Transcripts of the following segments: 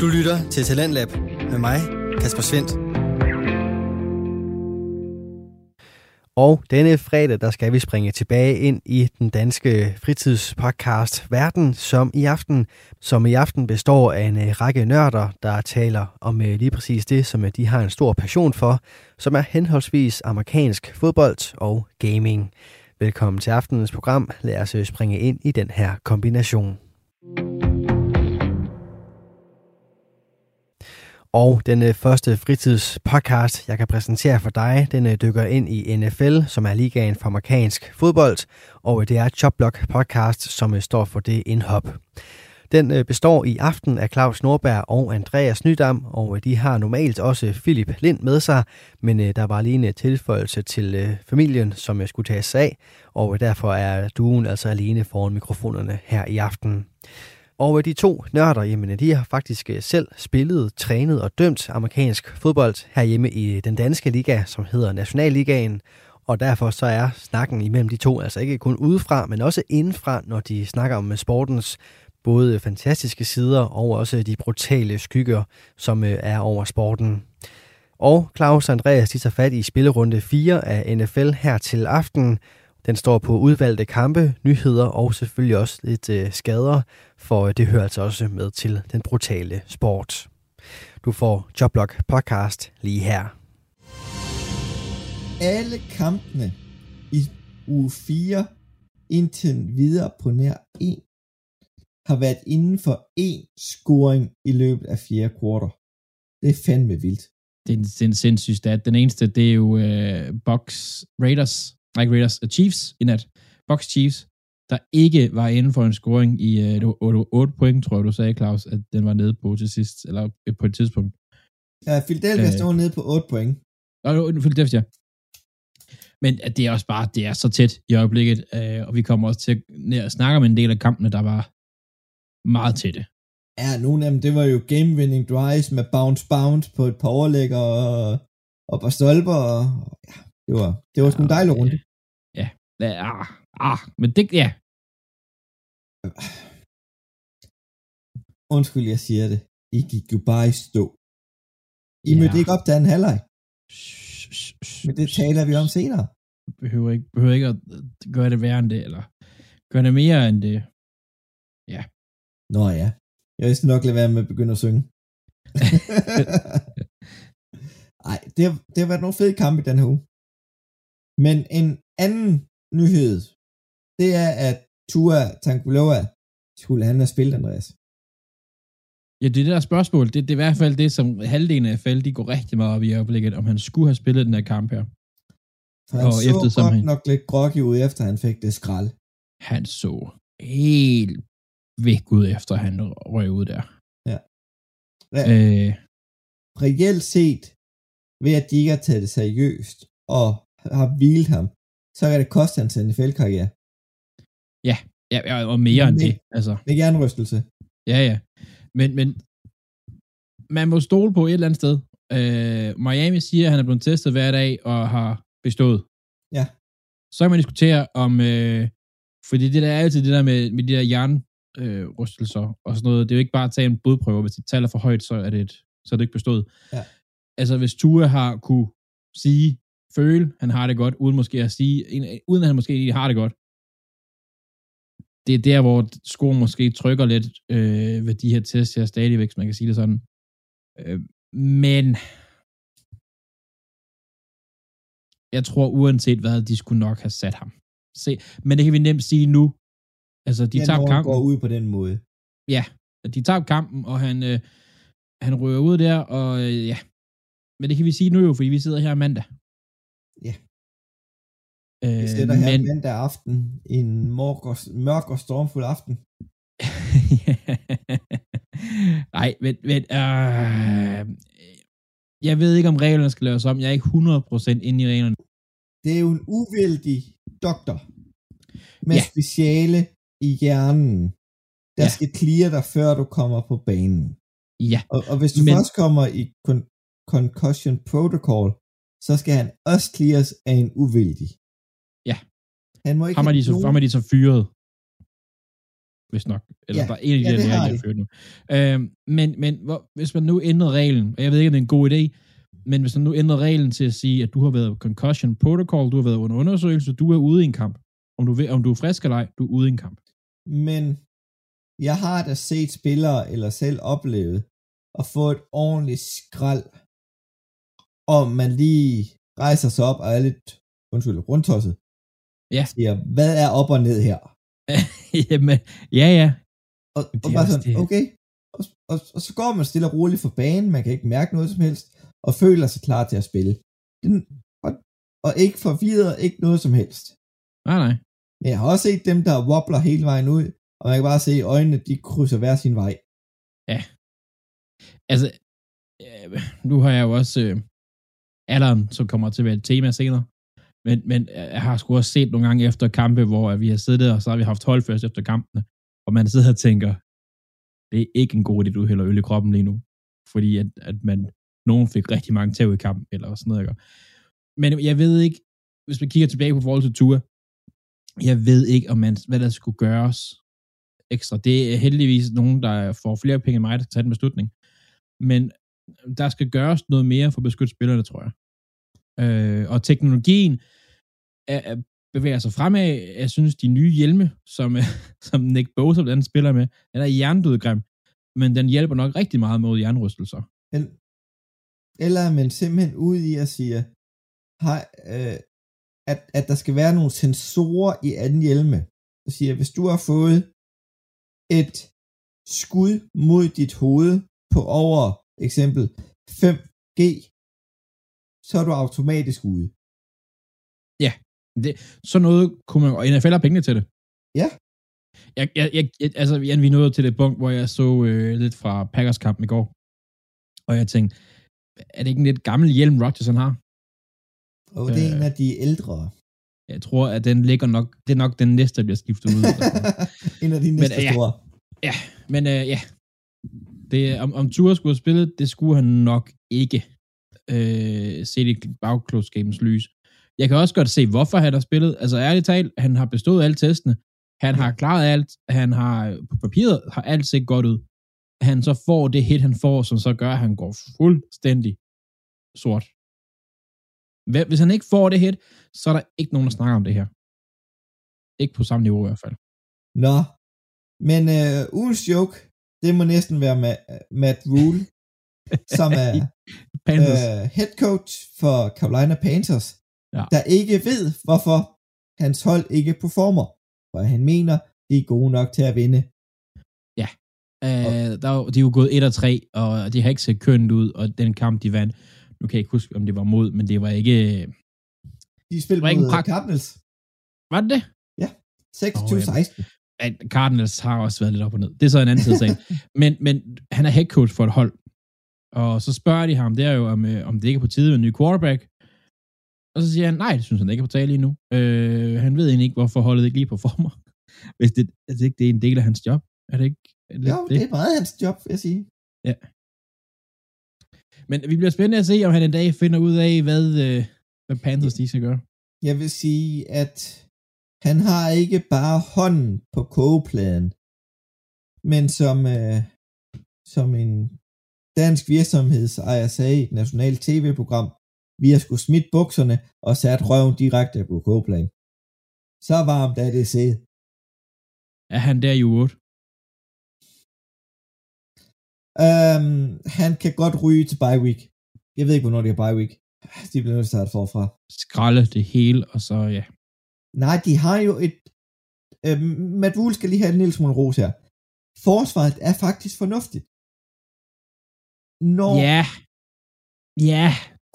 Du lytter til Talentlab med mig, Kasper Svendt. Og denne fredag, der skal vi springe tilbage ind i den danske fritidspodcast Verden, som i aften, som i aften består af en øh, række nørder, der taler om øh, lige præcis det, som øh, de har en stor passion for, som er henholdsvis amerikansk fodbold og gaming. Velkommen til aftenens program. Lad os springe ind i den her kombination. Og den øh, første fritidspodcast, jeg kan præsentere for dig, den øh, dykker ind i NFL, som er ligaen for amerikansk fodbold, og øh, det er Chopblock podcast, som står for det indhop. Den består i aften af Claus Norberg og Andreas Nydam, og de har normalt også Philip Lind med sig, men der var lige en tilføjelse til familien, som jeg skulle tage sig af, og derfor er duen altså alene foran mikrofonerne her i aften. Og øh, de to nørder, jamen, øh, de har faktisk øh, selv spillet, trænet og dømt amerikansk fodbold herhjemme i den danske liga, som hedder Nationalligaen. Og derfor så er snakken imellem de to altså ikke kun udefra, men også indenfra, når de snakker om sportens både fantastiske sider og også de brutale skygger, som er over sporten. Og Claus og Andreas de tager fat i spillerunde 4 af NFL her til aften, den står på udvalgte kampe, nyheder og selvfølgelig også lidt øh, skader, for det hører altså også med til den brutale sport. Du får Jobblock podcast lige her. Alle kampene i uge 4 indtil videre på nær 1 har været inden for én scoring i løbet af fjerde kvartal. Det er fandme vildt. Det er en, det en sindssyg stat. Den eneste, det er jo uh, Box Raiders, ikke Raiders, uh, Chiefs i nat, Box Chiefs, der ikke var inden for en scoring i uh, 8 point, tror jeg, du sagde, Claus, at den var nede på til sidst, eller på et tidspunkt. Ja, Philadelphia uh, står nede på 8 point. Og Philadelphia. Men at det er også bare, det er så tæt i øjeblikket, uh, og vi kommer også til at snakke om en del af kampene, der var meget tætte. Ja, nogle af dem, det var jo game-winning drives med bounce-bounce på et par overlæg og, og par stolper, og ja, det var, det var sgu en dejlig runde. Ah, ah, men det, ja. Undskyld, jeg siger det. I gik jo bare i stå. I ja. mødte ikke op til anden halvleg. Men det taler vi om senere. Behøver ikke, behøver ikke at gøre det værre end det, eller gøre det mere end det. Ja. Nå ja. Jeg vil nok lade være med at begynde at synge. Nej, det, har, det har været nogle fede kampe i den her uge. Men en anden nyhed, det er, at Tua Tankulova skulle han have spillet, Andreas. Ja, det er det der spørgsmål. Det, det er i hvert fald det, som halvdelen af FL, de går rigtig meget op i øjeblikket, om han skulle have spillet den her kamp her. For han og så efter, godt han, nok lidt groggy ud, efter han fik det skrald. Han så helt væk ud, efter han røg ud der. Ja. Re- øh, reelt set, ved at de ikke har taget det seriøst, og har hvilet ham, så kan det koste hans NFL-karriere. Ja, ja, og mere end det. Altså. Med jernrystelse. Ja, ja. Men, men man må stole på et eller andet sted. Øh, Miami siger, at han er blevet testet hver dag og har bestået. Ja. Så kan man diskutere om, øh, fordi det der er altid det der med, med de der jernrystelser øh, og sådan noget, det er jo ikke bare at tage en blodprøve, hvis det taler for højt, så er det, et, så er det ikke bestået. Ja. Altså hvis Tua har kunne sige, føle, han har det godt, uden måske at sige, uden at han måske har det godt. Det er der, hvor skoen måske trykker lidt øh, ved de her tests her stadigvæk, hvis man kan sige det sådan. Øh, men jeg tror uanset hvad, de skulle nok have sat ham. Se, men det kan vi nemt sige nu. Altså, de ja, tager kampen. går ud på den måde. Ja, de tager kampen, og han, øh, han rører ud der, og øh, ja. Men det kan vi sige nu jo, fordi vi sidder her mandag. Ja. Øh, vi sætter her men... mandag aften, en mørk og, mørk og stormfuld aften. Nej, men, men øh, jeg ved ikke, om reglerne skal laves om. Jeg er ikke 100% inde i reglerne. Det er jo en uvældig doktor med ja. speciale i hjernen, der ja. skal clear dig, før du kommer på banen. Ja. Og, og hvis du men... først kommer i con- concussion protocol, så skal han også clears af en uvildig. Ja. Han må ikke ham, er de så, nogen... ham er de så fyret. hvis nok. Eller Ja. der er en af de Ja, der, der har er ført nu. Øh, men men hvor, hvis man nu ændrer reglen, og jeg ved ikke, om det er en god idé, men hvis man nu ændrer reglen til at sige, at du har været concussion protocol, du har været under undersøgelse, du er ude i en kamp. Om du, om du er frisk eller ej, du er ude i en kamp. Men jeg har da set spillere, eller selv oplevet, at få et ordentligt skrald, og man lige rejser sig op og er lidt, undskyld, rundtosset. Ja. Siger, hvad er op og ned her? Jamen, ja, ja. Og, og bare sådan, det. okay. Og, og, og, så går man stille og roligt for banen, man kan ikke mærke noget som helst, og føler sig klar til at spille. Den, og, og ikke forvirret, ikke noget som helst. Nej, nej. Men jeg har også set dem, der wobbler hele vejen ud, og man kan bare se i øjnene, de krydser hver sin vej. Altså, øh, nu har jeg jo også øh, alderen, som kommer til at være et tema senere. Men, men øh, jeg har sgu også set nogle gange efter kampe, hvor vi har siddet og så har vi haft holdførst efter kampene, og man sidder og tænker, det er ikke en god idé, du hælder øl i kroppen lige nu. Fordi at, at man, nogen fik rigtig mange tæv i kampen, eller sådan noget. Ikke? Men jeg ved ikke, hvis vi kigger tilbage på forhold til Tua, jeg ved ikke, om man, hvad der skulle gøres ekstra. Det er heldigvis nogen, der får flere penge end mig, der tager den beslutning. Men der skal gøres noget mere for at beskytte spillerne, tror jeg. Øh, og teknologien er, er, bevæger sig fremad. Jeg synes, de nye hjelme, som, som Nick Bosa blandt andet spiller med, den er hjernedød grim, men den hjælper nok rigtig meget mod jernrystelser. Eller er man simpelthen ud i at sige, hej, øh, at, at der skal være nogle sensorer i anden hjelme. Så siger, hvis du har fået et skud mod dit hoved på over eksempel 5G, så er du automatisk ude. Det, så noget kunne man, og NFL har pengene til det. Ja. Jeg, jeg, jeg, jeg, altså, Jan, vi nåede til det punkt, hvor jeg så øh, lidt fra Packers kampen i går, og jeg tænkte, er det ikke en lidt gammel hjelm, Rodgers han har? Og det er Øh. en af de ældre. Jeg tror, at den ligger nok, det er nok den næste, der bliver skiftet ud. en af de næste ja. store. Men øh, ja, det, om, om Tua skulle have spillet, det skulle han nok ikke øh, se i bagklodskabens lys. Jeg kan også godt se, hvorfor han har spillet. Altså ærligt talt, han har bestået alle testene. Han har klaret alt. Han har på papiret har alt set godt ud. Han så får det hit, han får, som så gør, at han går fuldstændig sort. Hvis han ikke får det hit, så er der ikke nogen, der snakker om det her. Ikke på samme niveau i hvert fald. Nå, men øh, ugens joke, det må næsten være Ma- Matt Rule, som er øh, head coach for Carolina Panthers, Ja. der ikke ved, hvorfor hans hold ikke performer. For han mener, de er gode nok til at vinde. Øh, der, er de er jo gået 1 og 3, og de har ikke set kønt ud, og den kamp, de vandt, nu kan jeg ikke huske, om det var mod, men det var ikke... De en mod prak- Cardinals Var det det? 26-16. At Cardinals har også været lidt op og ned. Det er så en anden side sagen. men, men han er head coach for et hold, og så spørger de ham, det er jo, om, øh, om det ikke er på tide med en ny quarterback, og så siger han, nej, det synes han ikke er på tale lige nu. Øh, han ved egentlig ikke, hvorfor holdet ikke lige performer. Hvis det, altså, ikke, det er en del af hans job. Er det ikke lidt Jo, det er meget hans job, vil jeg sige. Men vi bliver spændende at se, om han en dag finder ud af, hvad, øh, hvad Panthers de skal gøre. Jeg vil sige, at han har ikke bare hånden på kogepladen, men som, øh, som en dansk virksomhedsejer sagde i et nationalt tv-program, vi har skulle smidt bukserne og sat røven direkte på kogepladen. Så varmt er det set. Er han der i uge 8? Um, han kan godt ryge til bye week. Jeg ved ikke, hvornår det er bye week. De bliver nødt til at starte forfra. Skralde det hele, og så ja. Nej, de har jo et... Øh, Matt Wool skal lige have en lille smule ros her. Forsvaret er faktisk fornuftigt. Når Ja. Ja.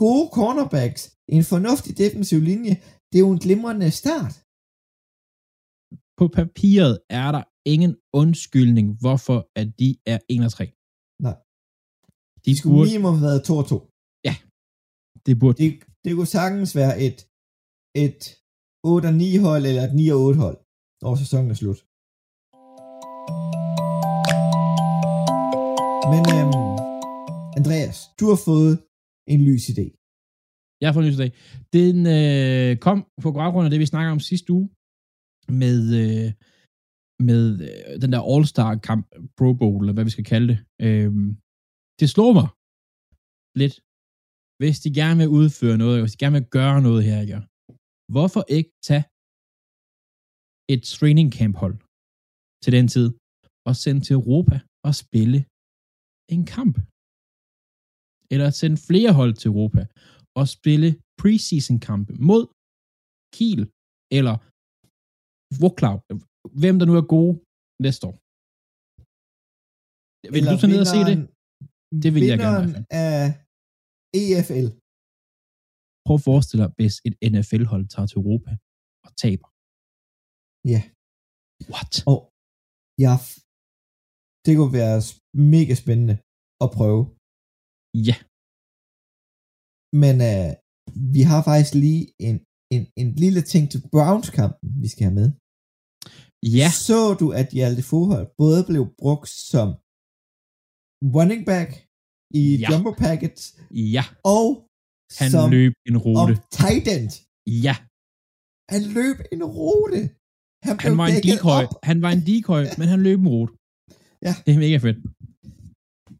gode cornerbacks, en fornuftig defensiv linje, det er jo en glimrende start. På papiret er der ingen undskyldning, hvorfor at de er 1 og 3. Nej. De De skulle burde, minimum have været 2 og 2. det burde Det, det kunne sagtens være et, et 8 og 9 hold, eller et 9 og 8 hold, når sæsonen er slut. Men øhm, Andreas, du har fået en lys idé. Jeg har fået en lys idé. Den øh, kom på baggrund af det, vi snakker om sidste uge, med, øh, med øh, den der All-Star-kamp, Pro Bowl, eller hvad vi skal kalde det. Øh, det slår mig lidt, hvis de gerne vil udføre noget, hvis de gerne vil gøre noget her, ikke? Hvorfor ikke tage et training camp hold til den tid, og sende til Europa og spille en kamp? Eller sende flere hold til Europa og spille preseason kampe mod Kiel eller Wroclaw, hvem der nu er gode næste år. Vil Eller du tage ned og se det? Det vil jeg gerne af EFL. Prøv at forestille dig, hvis et NFL-hold tager til Europa og taber. Ja. What? Og ja, det kunne være mega spændende at prøve. Ja. Men uh, vi har faktisk lige en, en, en lille ting til Browns-kampen, vi skal have med. Ja. Så du, at Hjalte Forhold både blev brugt som running back i Ja. jumbo packets, Ja. og Han som løb en rute. tight end. Ja. Han løb en rute. Han, blev Han var en decoy. op. Han var en decoy, men han løb en rute. Ja. Det er mega fedt.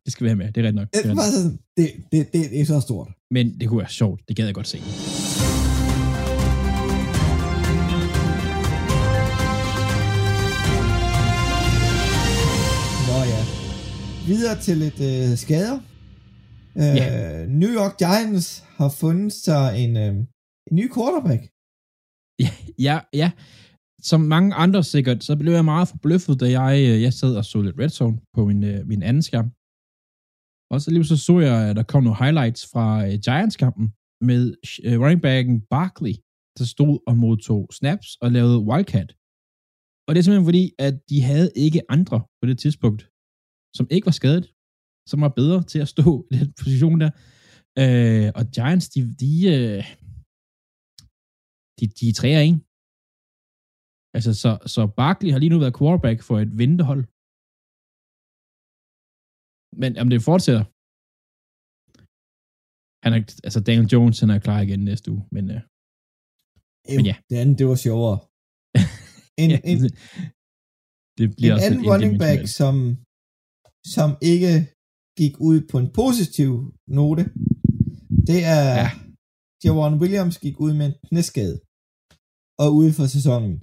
Det skal vi have med. Det er rigtigt nok. Det, er nok. det, det, det, det er så stort. Men det kunne være sjovt. Det gad jeg godt se. Nå ja. Videre til lidt øh, skader. Øh, Ja. New York Giants har fundet sig en, øh, en ny quarterback. Ja, ja, ja. Som mange andre sikkert, så blev jeg meget forbløffet, da jeg, øh, jeg sad og så lidt Red Zone på min, øh, min anden skærm. Og så lige så så jeg, at der kom nogle highlights fra øh, Giants-kampen med øh, running backen Barkley, der stod og modtog snaps og lavede wildcat. Og det er simpelthen fordi, at de havde ikke andre på det tidspunkt, som ikke var skadet, som var bedre til at stå i den position der. Øh, og Giants, de, de, øh, de, de er 3 af 1. Altså, så, så Barkley har lige nu været quarterback for et vinterhold. Men om det fortsætter. Han er, altså, Daniel Jones, han er klar igen næste uge, men øh, Men ja. Det andet, det var sjovere. En, ja, en, det, bliver en anden running back, som, som ikke gik ud på en positiv note, det er Ja. ja. Javon Williams gik ud med en knæskade og ude for sæsonen.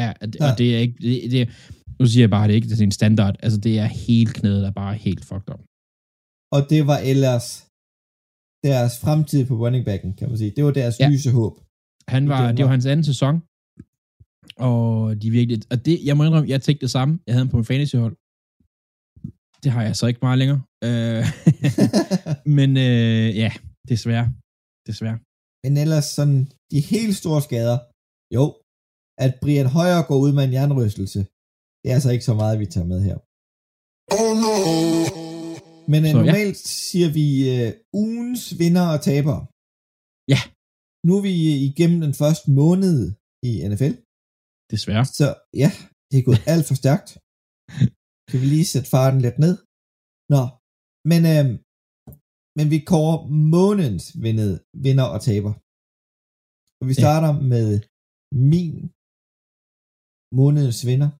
Ja, og det, Ja. og det er ikke, det, det, nu siger jeg bare, at det ikke det er en standard, altså det er helt knæet, der bare er helt fucked up. Og det var ellers deres fremtid på running backen, kan man sige. Det var deres Ja. lyse håb. Han var, det var hans anden sæson, og de virkelig, og det, jeg må indrømme, jeg tænkte det samme, jeg havde ham på min fantasyhold. Det har jeg så ikke meget længere. Øh, men øh, ja, desværre. Desværre. Men ellers sådan, de helt store skader, jo, at Brian Højer går ud med en jernrystelse, det er altså ikke så meget, vi tager med her. Men Så så, ja. normalt siger vi uh, ugens vinder og taber. Ja. Nu er vi igennem den første måned i NFL, Desværre. så ja, det er gået alt for stærkt. Kan vi lige sætte farten lidt ned? Nå, men, øhm, men vi kårer månedens vindet, vinder og taber. Og vi starter ja. med min månedens vinder.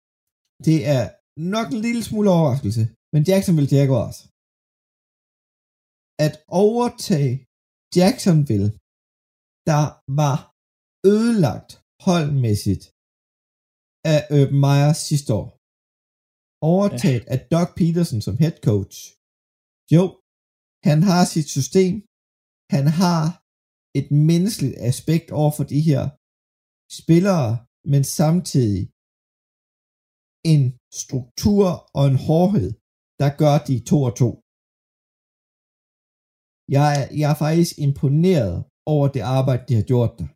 Det er nok en lille smule overraskelse, men Jacksonville Jaguars. At overtage Jacksonville, der var ødelagt holdmæssigt af Urban Meyer sidste år. Overtaget ja. af Doug Peterson som head coach. Jo, han har sit system. Han har et menneskeligt aspekt over for de her spillere, men samtidig en struktur og en hårdhed, der gør de to og to. Jeg er, jeg er faktisk imponeret over det arbejde, de har gjort der.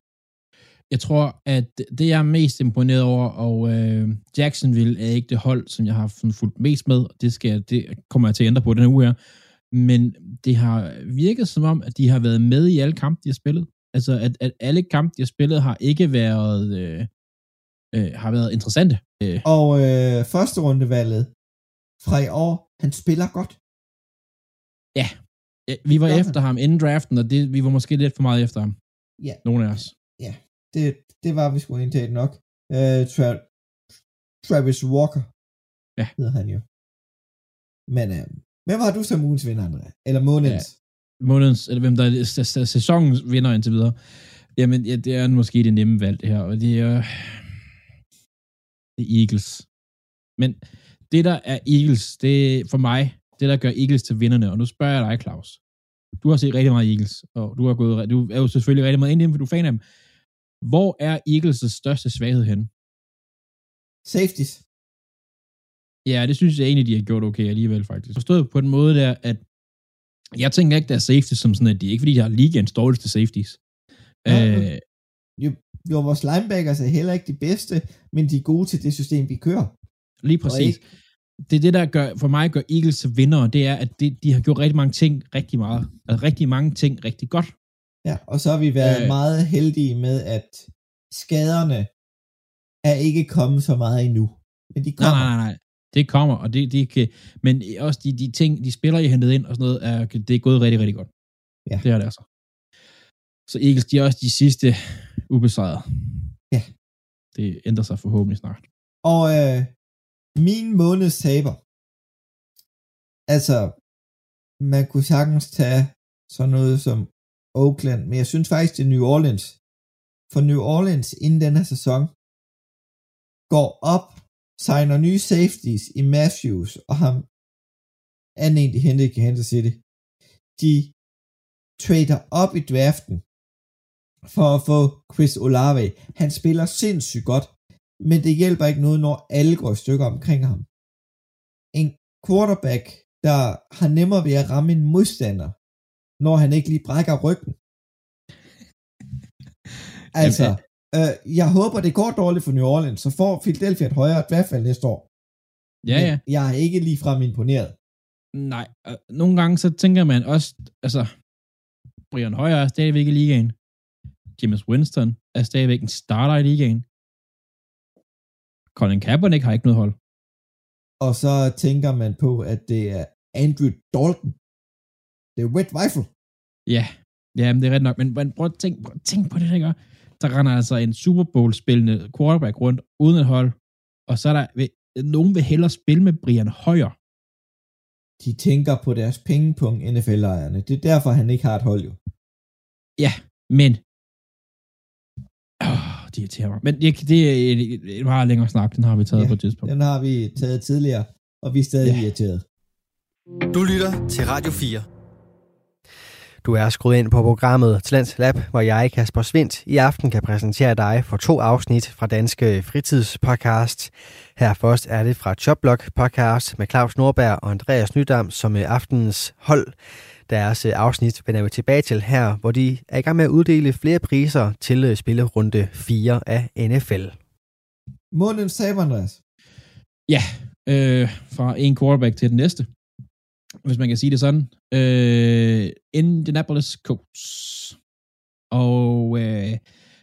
Jeg tror, at det jeg er mest imponeret over, og øh, Jacksonville er ikke det hold, som jeg har fulgt mest med, og det, skal, jeg- det kommer jeg til at ændre på den her uge her, men det har virket som om, at de har været med i alle kampe, de har spillet. Altså, at, at alle kampe, de har spillet, har ikke været, øh, øh, har været interessante. Øh, Og øh, første rundevalget fra i år, han spiller godt. øh, vi var efter ham inden draften, og det, vi var måske lidt for meget efter ham. Ja. Nogle af os. Det, det var vi sgu indtaget nok. Øh, Tra- Travis Walker. Ja. Hedder han jo. Men øh, hvem har du som ugens vinder, André? Eller månedens? Ja. Månedens, eller hvem der er sæsonens vinder indtil videre. Jamen, ja, det er måske det nemme valg, det her. Og det er, det er Eagles. Men det, der er Eagles, det for mig, det der gør Eagles til vinderne. Og nu spørger jeg dig, Claus. Du har set rigtig meget Eagles, og du, har gået, du er jo selvfølgelig rigtig meget inde i dem, for du er fan af dem. Hvor er Eagles' største svaghed henne? Safeties. Ja, det synes jeg egentlig, de har gjort okay alligevel, faktisk. Forstået på den måde der, at jeg tænker ikke, der er safety som sådan, at de ikke fordi, de har ligaens dårligste safeties. Ja, øh, Jo, jo, vores linebackers er heller ikke de bedste, men de er gode til det system, vi kører. lige præcis. ikke- Det er det, der gør, for mig gør Eagles vinder, det er, at det, de har gjort rigtig mange ting rigtig meget. Altså rigtig mange ting rigtig godt. Ja, og så har vi været Øh. meget heldige med, at skaderne er ikke kommet så meget endnu. Men de kommer. nej, nej, nej. Det kommer, og det, det kan, men også de, de ting, de spiller, I hentet ind og sådan noget, er, det er gået rigtig, rigtig godt. Ja. Det er det altså. Så Eagles, de er også de sidste ubesejrede. Ja. Det ændrer sig forhåbentlig snart. Og øh, min måneds taber. Altså, man kunne sagtens tage sådan noget som Oakland, men jeg synes faktisk, det er New Orleans. For New Orleans inden den her sæson går op, signer nye safeties i Matthews og ham anden en, de hentede i Kansas City. De trader op i draften for at få Chris Olave. Han spiller sindssygt godt, men det hjælper ikke noget, når alle går i stykker omkring ham. En quarterback, der har nemmere ved at ramme en modstander, når han ikke lige brækker ryggen. Altså, øh, jeg håber, det går dårligt for New Orleans, så får Philadelphia et højere draftvalg næste år. Ja, Men ja. Jeg er ikke ligefrem imponeret. Nej, nogle gange så tænker man også, altså, Brian Højer er stadigvæk i ligaen. James Winston er stadigvæk en starter i ligaen. Colin Kaepernick har ikke noget hold. Og så tænker man på, at det er Andrew Dalton. Det er Red Rifle. Ja, ja men det er ret nok. Men, men prøv at tænke, prøv at tænke på det, der gør. Der render altså en Super Bowl-spillende quarterback rundt uden et hold. Og så er der, vil, nogen vil hellere spille med Brian Højer. De tænker på deres pengepunkt, NFL-ejerne. Det er derfor, han ikke har et hold jo. Ja, men... Åh, det irriterer mig. Men det, det er en, en meget længere snak, den har vi taget Ja, på et tidspunkt. Den har vi taget tidligere, og vi er stadig ja. irriteret. Du lytter til Radio 4. Du er skruet ind på programmet Talents Lab, hvor jeg, Kasper Svendt, i aften kan præsentere dig for to afsnit fra Danske Fritidspodcast. Her først er det fra Chopblock podcast med Claus Norberg og Andreas Nydam som er aftenens hold. Deres øh, afsnit vender vi tilbage til her, hvor de er i gang med at uddele flere priser til øh, spillerunde 4 af NFL. Månedens taber, Andreas. Ja, øh, fra en quarterback til den næste. Hvis man kan sige det sådan. Øh, Indianapolis Colts. Og øh,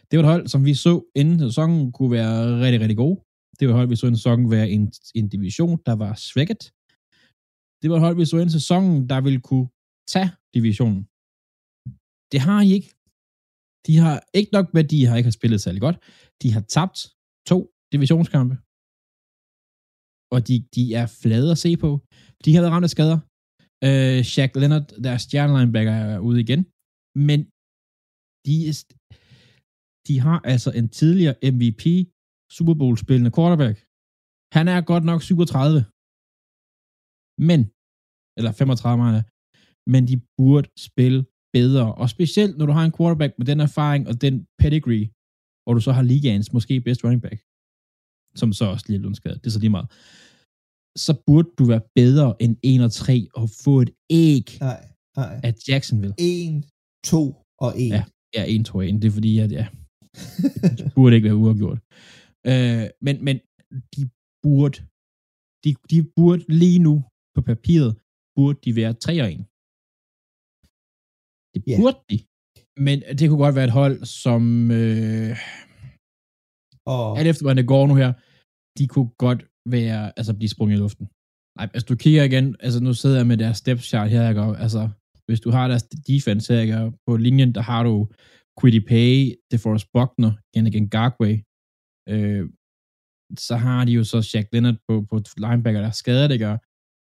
det var et hold, som vi så inden sæsonen kunne være rigtig, rigtig gode. Det var et hold, vi så inden sæsonen være en, en division, der var svækket. Det var et hold, vi så inden sæsonen, der ville kunne tage divisionen. Det har I ikke. De har ikke nok værdi, har ikke har spillet særlig godt. De har tabt to divisionskampe og de, de er flade at se på. De har været ramt af skader. Øh, Shaq Leonard, deres stjernelinebacker, er ude igen. Men de, er de har altså en tidligere MVP Super Bowl spillende quarterback. Han er godt nok 37. Men, eller 35 mener men de burde spille bedre. Og specielt, når du har en quarterback med den erfaring og den pedigree, og du så har ligaens måske bedst running back, som så også lige er blevet skadet. Det er så lige meget. Så burde du være bedre end 1 og 3 og få et æg Nej, nej. af Jacksonville. 1, 2 og 1. Ja. Ja, 1, 2, 1. Det er fordi, at ja, det burde ikke være uafgjort. Øh, men, men de burde, de, de burde lige nu på papiret, burde de være 3 og 1. Det Ja. burde de. Men det kunne godt være et hold, som øh, Og alt efter hvordan det går nu her, de kunne godt være, altså blive sprunget i luften. Nej, altså du kigger igen, altså nu sidder jeg med deres step chart her, ikke? Altså hvis du har deres defense her, ikke? På linjen, der har du Quiddy Pay, DeForest Buckner, igen igen Gargway, øh, så har de jo så Shaq Leonard på, på linebacker, der er skadet.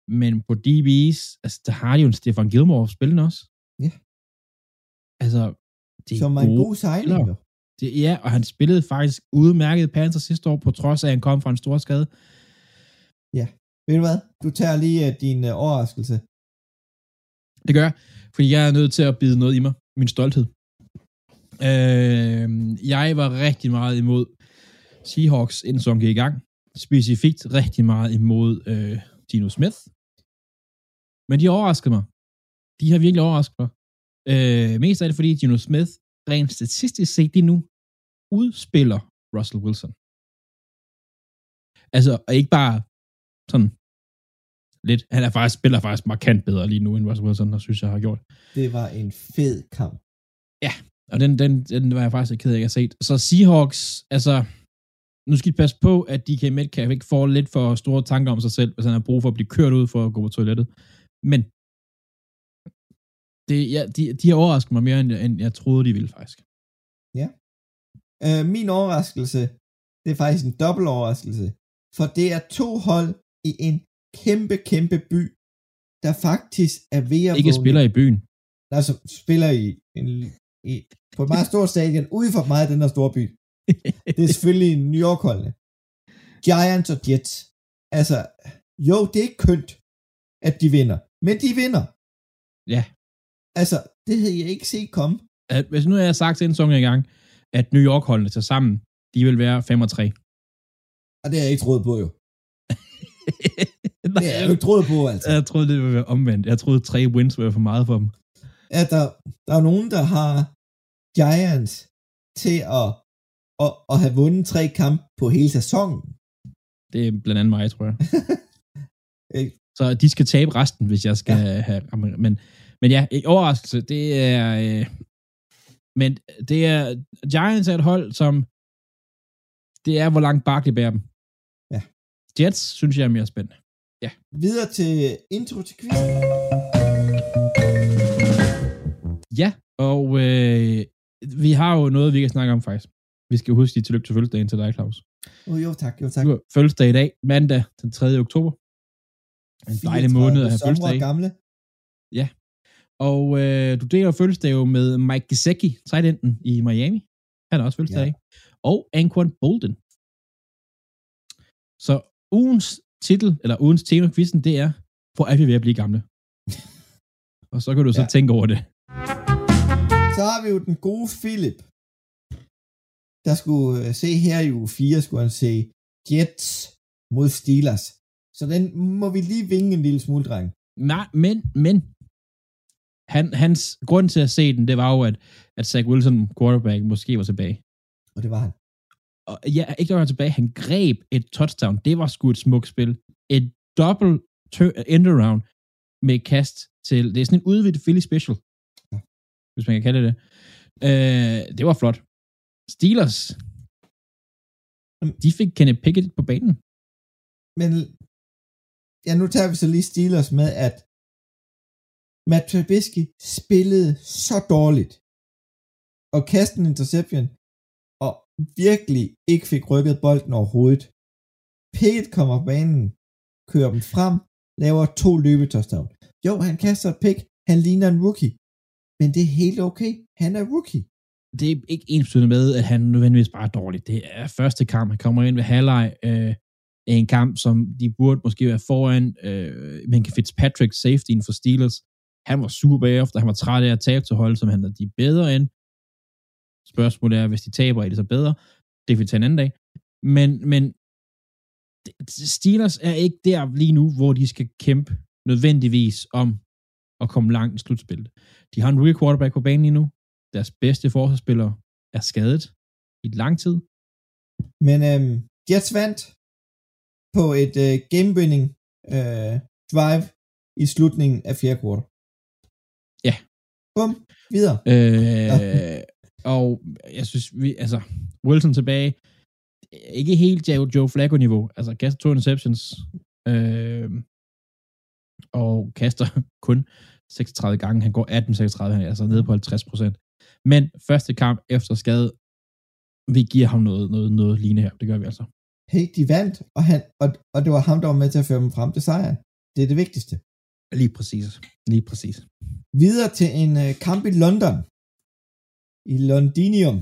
Men på DB's, altså, der har de jo en Stefan Gilmore spillende også. Ja. Altså, det er Som er en god jo. Det, ja, og han spillede faktisk udmærket Panthers sidste år, på trods af, at han kom fra en stor skade. Ved du hvad? Du tager lige uh, din uh, overraskelse. Det gør jeg, fordi jeg er nødt til at bide noget i mig. Min stolthed. Øh, jeg var rigtig meget imod Seahawks, inden som gik i gang. Specifikt rigtig meget imod øh, Dino Smith. Men de overraskede mig. De har virkelig overrasket mig. Øh, mest af det, fordi Dino Smith rent statistisk set lige nu udspiller Russell Wilson. Altså, og ikke bare sådan lidt. Han er faktisk, spiller faktisk markant bedre lige nu, end Russell Wilson, der synes jeg har gjort. Det var en fed kamp. Og den, den, den var jeg faktisk ked af, at jeg har set. Så Seahawks, altså, nu skal de passe på, at DK Metcalf ikke får lidt for store tanker om sig selv, hvis han har brug for at blive kørt ud for at gå på toilettet. Men det, ja, de, de har overrasket mig mere, end, end jeg troede, de ville faktisk. Uh, min overraskelse, det er faktisk en dobbelt overraskelse. For det er to hold i en kæmpe, kæmpe by, der faktisk er ved at Ikke vågne- spiller i byen. altså spiller i, en, i på et meget stort stadion, ude for meget af den her store by. Det er selvfølgelig New York holdene. Giants og Jets. Altså, jo, det er ikke kønt, at de vinder. Men de vinder. Ja. Altså, det havde jeg ikke set komme. At, hvis nu har jeg sagt til en sæson i gang, at New York-holdene til sammen, de vil være 5 og 3. Og det har jeg ikke troet på, jo. Det har jeg jo ikke troet på, altså. Jeg troede, det ville være omvendt. Jeg troede, tre wins ville være for meget for dem. At der, der er nogen, der har Giants til at, at, at have vundet tre kampe på hele sæsonen. Det er blandt andet mig, tror jeg. Så de skal tabe resten, hvis jeg skal ja. have... Men, men ja, overraskelse, det er... Øh, men det er... Giants er et hold, som... Det er, hvor langt Barkley bærer dem. Ja. Jets, synes jeg er mere spændende. Videre til intro til quiz. Ja, og øh, vi har jo noget, vi kan snakke om faktisk. Vi skal huske de tillykke til fødselsdagen til dig, Claus. Oh, jo, tak, jo, tak. Du har fødselsdag i dag, mandag den 3. oktober. En dejlig måned at have fødselsdag. i. gamle. Og øh, du deler fødselsdag jo med Mike Gesicki, tight i Miami. Han har også fødselsdag. Ja. Ja. Og Anquan Bolden. Så ugens titel, eller ugens tema quizzen, det er, hvor er vi ved at blive gamle? og så kan du så Ja. tænke over det. Så har vi jo den gode Philip, der skulle øh, se her i uge 4, skulle han se Jets mod Steelers. Så den må vi lige vinge en lille smule, dreng. Nej, men, men, han, hans grund til at se den, det var jo, at, at Zach Wilson, quarterback, måske var tilbage. Og det var han. Og ja, ikke der var tilbage, han greb et touchdown. Det var sgu et smukt spil. Et dobbelt end around med kast til, det er sådan en udvidet Philly special, hvis man kan kalde det. Øh, det var flot. Steelers, de fik Kenneth Pickett på banen. Men ja, nu tager vi så lige Steelers med, at Matt Trubisky spillede så dårligt og kastede en interception virkelig ikke fik rykket bolden overhovedet. Pickett kommer på banen, kører dem frem, laver to løbetouchdown. Jo, han kaster et pick, han ligner en rookie, men det er helt okay. Han er rookie. det er ikke ens med, at han nødvendigvis bare er dårlig. Det er første kamp. Han kommer ind ved halvleg øh, en kamp, som de burde måske være foran. Øh, men Fitzpatrick, safetyen for Steelers, han var super bagefter. Han var træt af at tabe til hold, som han er de bedre end. Spørgsmålet er, hvis de taber, er det så bedre? Det kan vi tage en anden dag. Men, men Steelers er ikke der lige nu, hvor de skal kæmpe nødvendigvis om at komme langt i slutspillet. De har en rookie quarterback på banen lige nu. Deres bedste forsvarsspiller er skadet i lang tid. Men øhm, Jets vandt på et øh, game-winning øh, drive i slutningen af fjerde kvartal. Ja. Bum, videre. Øh, og jeg synes, vi, altså, Wilson tilbage, ikke helt Joe, Joe Flacco-niveau. Altså, kaster to interceptions, øh, og kaster kun 36 gange. Han går 18-36, han er altså nede på 50 procent. Men første kamp efter skade, vi giver ham noget, noget, noget lignende her. Det gør vi altså. hey, de vandt, og, han, og, og det var ham, der var med til at føre dem frem til sejren. Det er det vigtigste. Lige præcis. Lige præcis. Videre til en uh, kamp i London. I Londinium.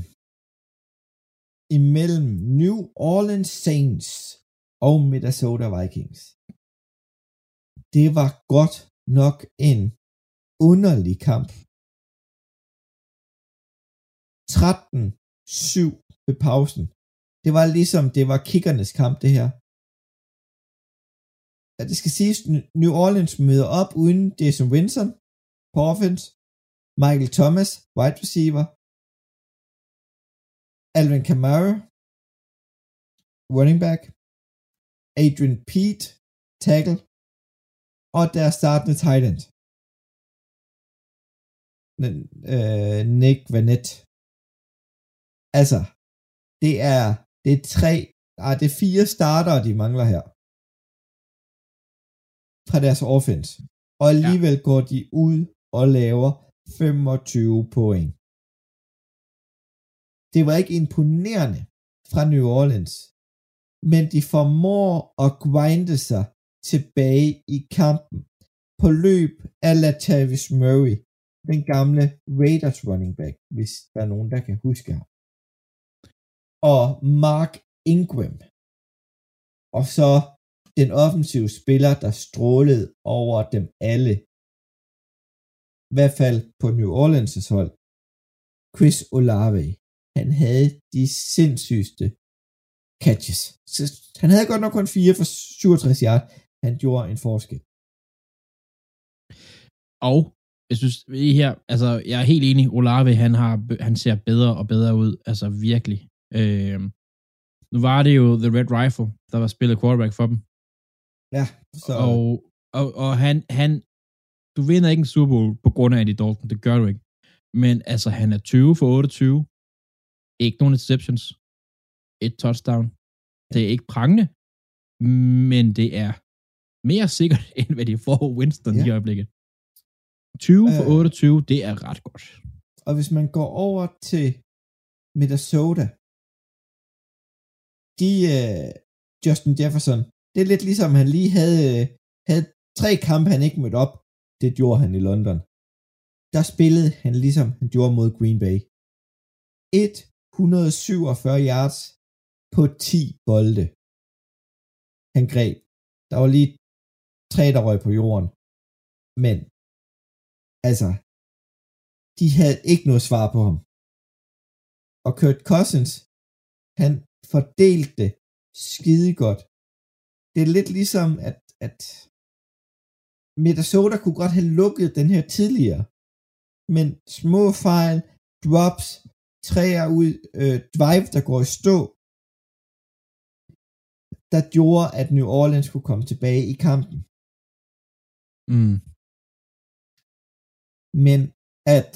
Imellem New Orleans Saints og Minnesota Vikings. Det var godt nok en underlig kamp. 13-7 ved pausen. Det var ligesom, det var kickernes kamp, det her. Ja, det skal siges, New Orleans møder op uden Jason Winston på offense, Michael Thomas, wide receiver, Alvin Kamara, running back, Adrian Pete, tackle, og der startende tight end. Øh, Nick Vanette. Altså, det er, det er tre, ah, det er fire starter, de mangler her. Fra deres offense. Og alligevel ja. går de ud og laver 25 point. Det var ikke imponerende fra New Orleans, men de formår at grinde sig tilbage i kampen på løb af Latavius Murray, den gamle Raiders running back, hvis der er nogen, der kan huske ham. Og Mark Ingram. Og så den offensive spiller, der strålede over dem alle. I hvert fald på New Orleans' hold. Chris Olave. Han havde de sindssygste catches. Så han havde godt nok kun 4 for 67 yard. Han gjorde en forskel. Og jeg synes, I her, altså, jeg er helt enig, Olave, han, har, han ser bedre og bedre ud, altså virkelig. Øh, nu var det jo The Red Rifle, der var spillet quarterback for dem. Ja, så... Og, og, og han, han, du vinder ikke en Super Bowl på grund af Andy Dalton, det gør du ikke. Men altså, han er 20 for 28, ikke nogen interceptions, et touchdown. Det er ikke prangende, men det er mere sikkert, end hvad de får Winston ja. i øjeblikket. 20 for øh, 28, det er ret godt. Og hvis man går over til Minnesota, de, uh, Justin Jefferson, det er lidt ligesom, han lige havde, havde tre kampe, han ikke mødte op. Det gjorde han i London. Der spillede han ligesom han gjorde mod Green Bay. 147 yards på 10 bolde. Han greb. Der var lige tre, der røg på jorden. Men, altså, de havde ikke noget svar på ham. Og Kurt Cousins, han fordelte det skide godt. Det er lidt ligesom, at, at Minnesota kunne godt have lukket den her tidligere. Men små fejl, drops, træer ud, øh, drive, der går i stå, der gjorde, at New Orleans kunne komme tilbage i kampen. Mm. Men at,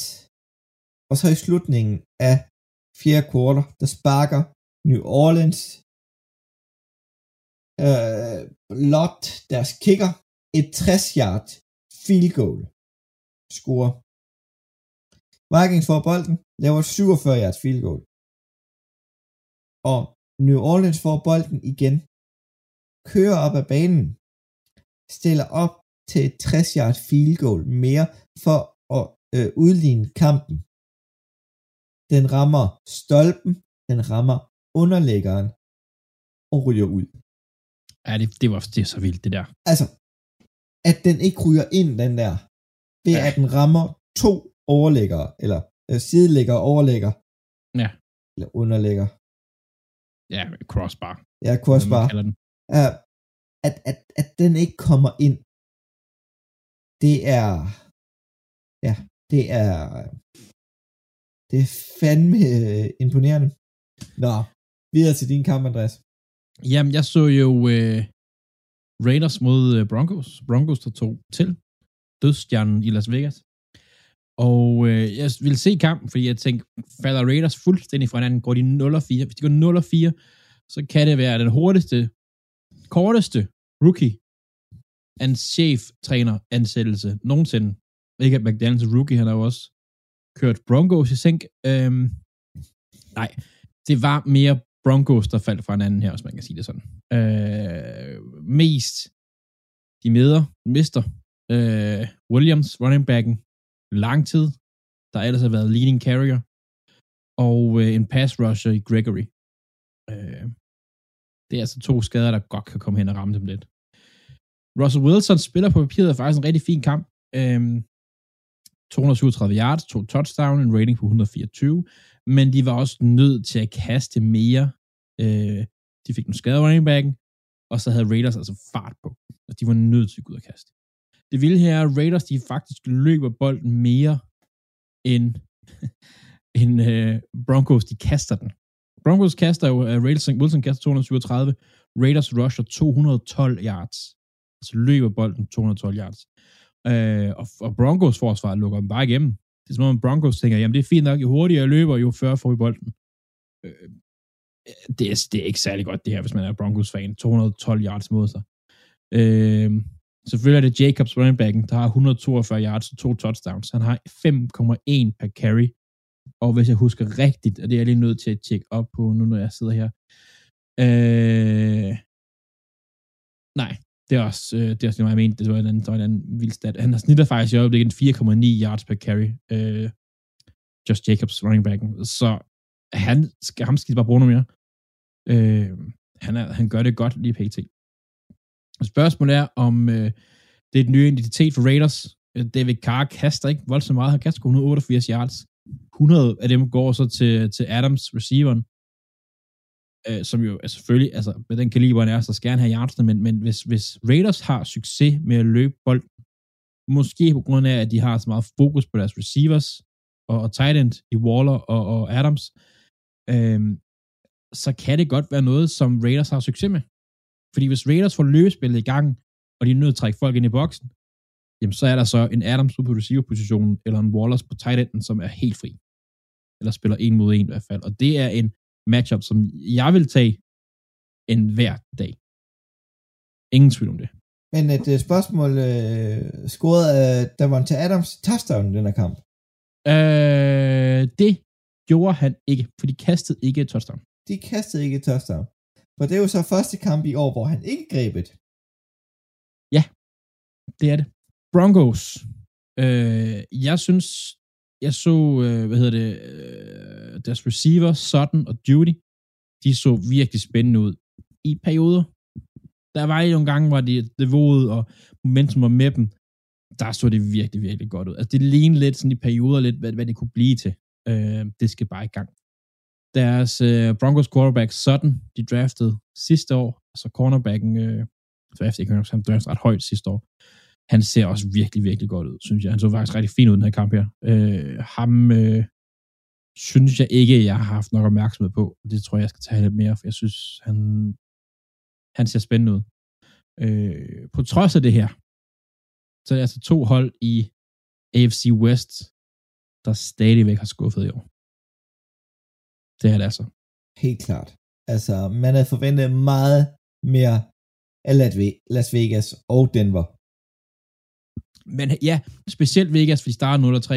og så i slutningen af fjerde kvartal, der sparker New Orleans øh, Lot, deres kicker, et 60-yard field goal score. Vikings får bolden, laver 47 yards field goal. Og New Orleans får bolden igen, kører op ad banen, stiller op til et 60 yard field goal mere for at øh, udligne kampen. Den rammer stolpen, den rammer underlæggeren og ryger ud. Ja, det, det var det så vildt, det der. Altså, at den ikke ryger ind, den der, ved ja. at den rammer to overlæggere, eller øh, sidelægger og overlægger. Ja. Eller underlægger. Ja, crossbar. Ja, crossbar. Uh, at, at, at den ikke kommer ind, det er, ja, det er, det er fandme øh, imponerende. Nå, videre til din kamp, Andreas. Jamen, jeg så jo øh, Raiders mod øh, Broncos. Broncos, der tog til dødstjernen i Las Vegas. Og øh, jeg vil se kampen, fordi jeg tænkte, falder Raiders fuldstændig fra hinanden, går de 0-4. Hvis de går 0-4, så kan det være den hurtigste, korteste rookie en chef-træner ansættelse nogensinde. Ikke at McDaniels rookie, han har jo også kørt Broncos i sænk. Øhm, nej, det var mere Broncos, der faldt fra en anden her, hvis man kan sige det sådan. Øh, mest de meder, mister øh, Williams, running backen, lang tid, der ellers har været leading carrier, og øh, en pass rusher i Gregory. Øh, det er altså to skader, der godt kan komme hen og ramme dem lidt. Russell Wilson spiller på papiret faktisk en rigtig fin kamp. Øh, 237 yards, to touchdown, en rating på 124, men de var også nødt til at kaste mere. Øh, de fik nogle skader running backen, og så havde Raiders altså fart på. Og de var nødt til at gå ud og kaste. Det vilde her er, at Raiders de faktisk løber bolden mere end, end uh, Broncos, de kaster den. Broncos kaster jo, uh, Raiders, Wilson kaster 237, Raiders rusher 212 yards. Altså løber bolden 212 yards. Uh, og, og Broncos forsvar lukker dem bare igennem. Det er som om Broncos tænker, jamen det er fint nok, jo hurtigere jeg løber, jo før får vi bolden. Uh, det, er, det er ikke særlig godt det her, hvis man er Broncos-fan. 212 yards mod sig. Uh, selvfølgelig er det Jacobs running backen, der har 142 yards og to touchdowns. Han har 5,1 per carry. Og hvis jeg husker rigtigt, og det er jeg lige nødt til at tjekke op på nu, når jeg sidder her. Øh... nej, det er også, øh, det er også det, jeg mente. Det var en anden, var en anden vild stat. Han har snitter faktisk i øjeblikket 4,9 yards per carry. Øh, Josh Jacobs, running backen. Så han skal, ham skal bare bruge noget mere. Øh, han, er, han gør det godt lige pt. Spørgsmålet er, om øh, det er den nye identitet for Raiders. Øh, David Carr kaster ikke voldsomt meget. Han kaster 188 yards. 100 af dem går så til, til Adams, receiveren øh, som jo er selvfølgelig, altså med den kaliber, han er, så skal han have yardsene, men, men hvis, hvis Raiders har succes med at løbe bold, måske på grund af, at de har så meget fokus på deres receivers og, og tight end i Waller og, og Adams, øh, så kan det godt være noget, som Raiders har succes med. Fordi hvis Raiders får løbespillet i gang, og de er nødt til at trække folk ind i boksen, jamen så er der så en Adams på receiver-positionen, eller en Wallers på tight enden, som er helt fri. Eller spiller en mod en i hvert fald. Og det er en matchup, som jeg vil tage en hver dag. Ingen tvivl om det. Men et uh, spørgsmål, uh, scorede uh, der var til Adams touchdown i den her kamp? Uh, det gjorde han ikke, for de kastede ikke et touchdown. De kastede ikke et touchdown. For det er jo så første kamp i år, hvor han ikke greb et. Ja, det er det. Broncos. Øh, jeg synes, jeg så, øh, hvad hedder det, øh, deres receiver, Sutton og Judy, de så virkelig spændende ud i perioder. Der var jo nogle gange, hvor de niveauet og momentum var med dem, der så det virkelig, virkelig godt ud. Altså det lignede lidt sådan i perioder lidt, hvad, hvad det kunne blive til. Øh, det skal bare i gang. Deres øh, Broncos quarterback Sutton, de draftede sidste år, altså cornerbacken, øh, uh, draftede ikke, han draftede ret højt sidste år. Han ser også virkelig, virkelig godt ud, synes jeg. Han så faktisk rigtig fint ud i den her kamp her. Øh, ham, øh, synes jeg ikke, jeg har haft nok opmærksomhed på. Det tror jeg, jeg skal tage lidt mere, for jeg synes, han, han ser spændende ud. Øh, på trods af det her, så er det altså to hold i AFC West, der stadigvæk har skuffet i år. Det er det altså. Helt klart. Altså, man havde forventet meget mere af Las Vegas og Denver. Men ja, specielt Vegas, fordi de starter 0-3